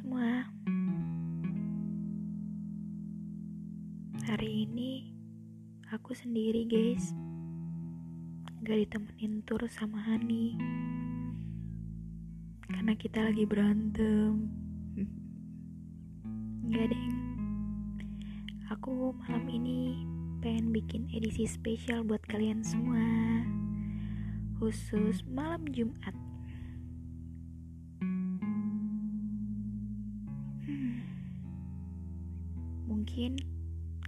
semua. Hari ini aku sendiri, guys. Gak ditemenin tur sama Hani. Karena kita lagi berantem. Gak Deng. Aku malam ini pengen bikin edisi spesial buat kalian semua. Khusus malam Jumat Mungkin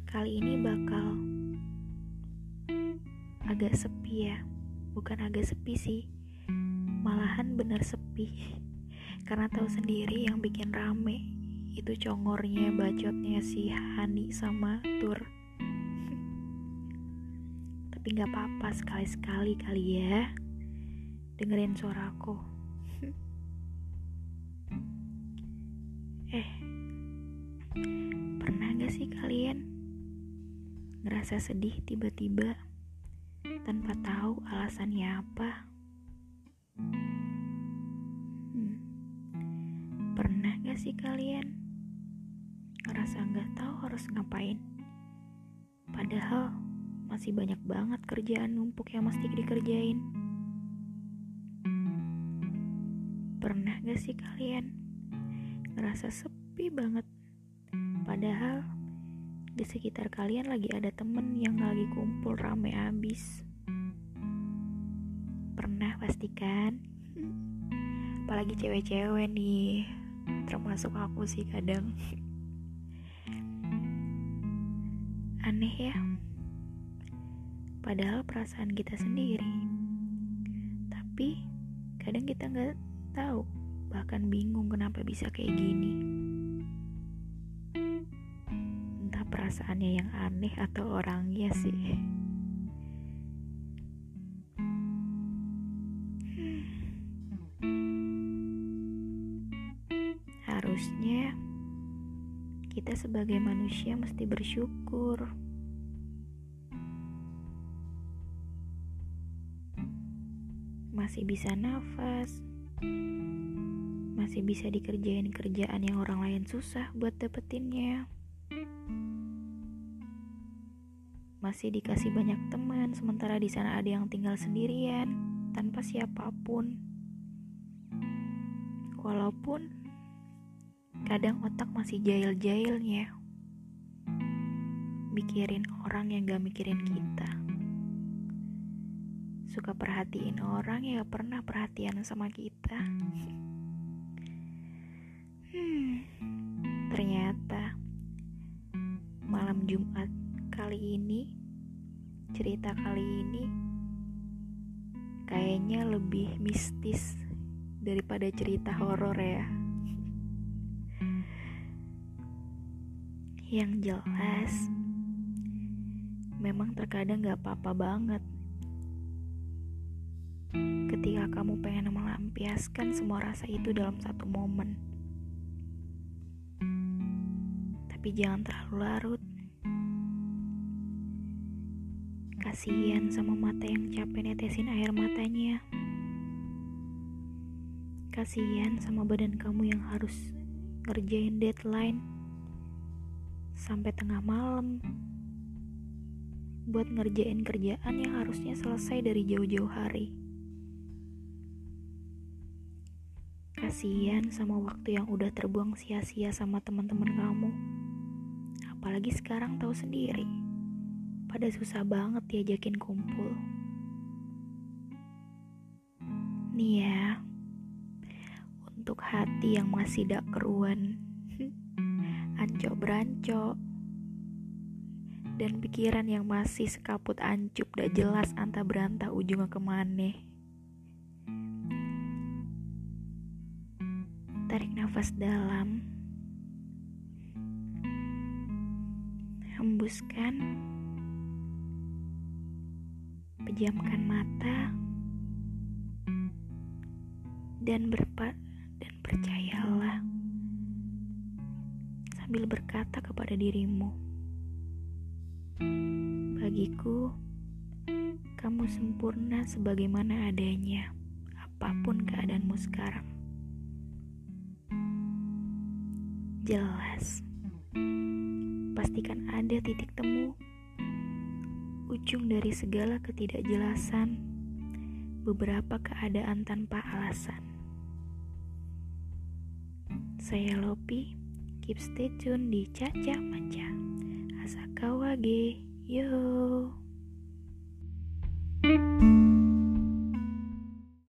kali ini bakal agak sepi ya. Bukan agak sepi sih malahan bener sepi. Karena tahu sendiri yang bikin rame itu congornya bacotnya si Hani sama Tur. Tapi nggak apa-apa sekali-sekali kali ya. Dengerin suaraku. Eh sih kalian ngerasa sedih tiba-tiba tanpa tahu alasannya apa? Hmm. Pernah gak sih kalian ngerasa gak tahu harus ngapain? Padahal masih banyak banget kerjaan numpuk yang mesti dikerjain. Pernah gak sih kalian ngerasa sepi banget? Padahal di sekitar kalian lagi ada temen yang lagi kumpul rame abis. Pernah pastikan? Apalagi cewek-cewek nih. Termasuk aku sih kadang. Aneh ya. Padahal perasaan kita sendiri. Tapi kadang kita nggak tahu bahkan bingung kenapa bisa kayak gini perasaannya yang aneh atau orangnya sih? Harusnya kita sebagai manusia mesti bersyukur. Masih bisa nafas. Masih bisa dikerjain kerjaan yang orang lain susah buat dapetinnya masih dikasih banyak teman, sementara di sana ada yang tinggal sendirian tanpa siapa pun. Walaupun kadang otak masih jail-jailnya, mikirin orang yang gak mikirin kita. Suka perhatiin orang yang gak pernah perhatian sama kita. Hmm, ternyata malam Jumat kali ini, cerita kali ini kayaknya lebih mistis daripada cerita horor ya. Yang jelas, memang terkadang gak apa-apa banget ketika kamu pengen melampiaskan semua rasa itu dalam satu momen. Tapi jangan terlalu larut. Kasihan sama mata yang capek netesin air matanya. Kasihan sama badan kamu yang harus ngerjain deadline sampai tengah malam buat ngerjain kerjaan yang harusnya selesai dari jauh-jauh hari. Kasihan sama waktu yang udah terbuang sia-sia sama teman-teman kamu. Apalagi sekarang tahu sendiri pada susah banget diajakin kumpul. Nih ya, untuk hati yang masih dak keruan, ancok beranco, dan pikiran yang masih sekaput ancup dak jelas anta berantah ujungnya ke mana. Tarik nafas dalam, hembuskan pejamkan mata. Dan berpa dan percayalah. Sambil berkata kepada dirimu bagiku kamu sempurna sebagaimana adanya apa pun keadaanmu sekarang. Pastikan ada titik temu. Ujung dari segala ketidakjelasan, beberapa keadaan tanpa alasan. Saya Lopi, keep stay tune di Caca Maca. Asakawa ge, yo.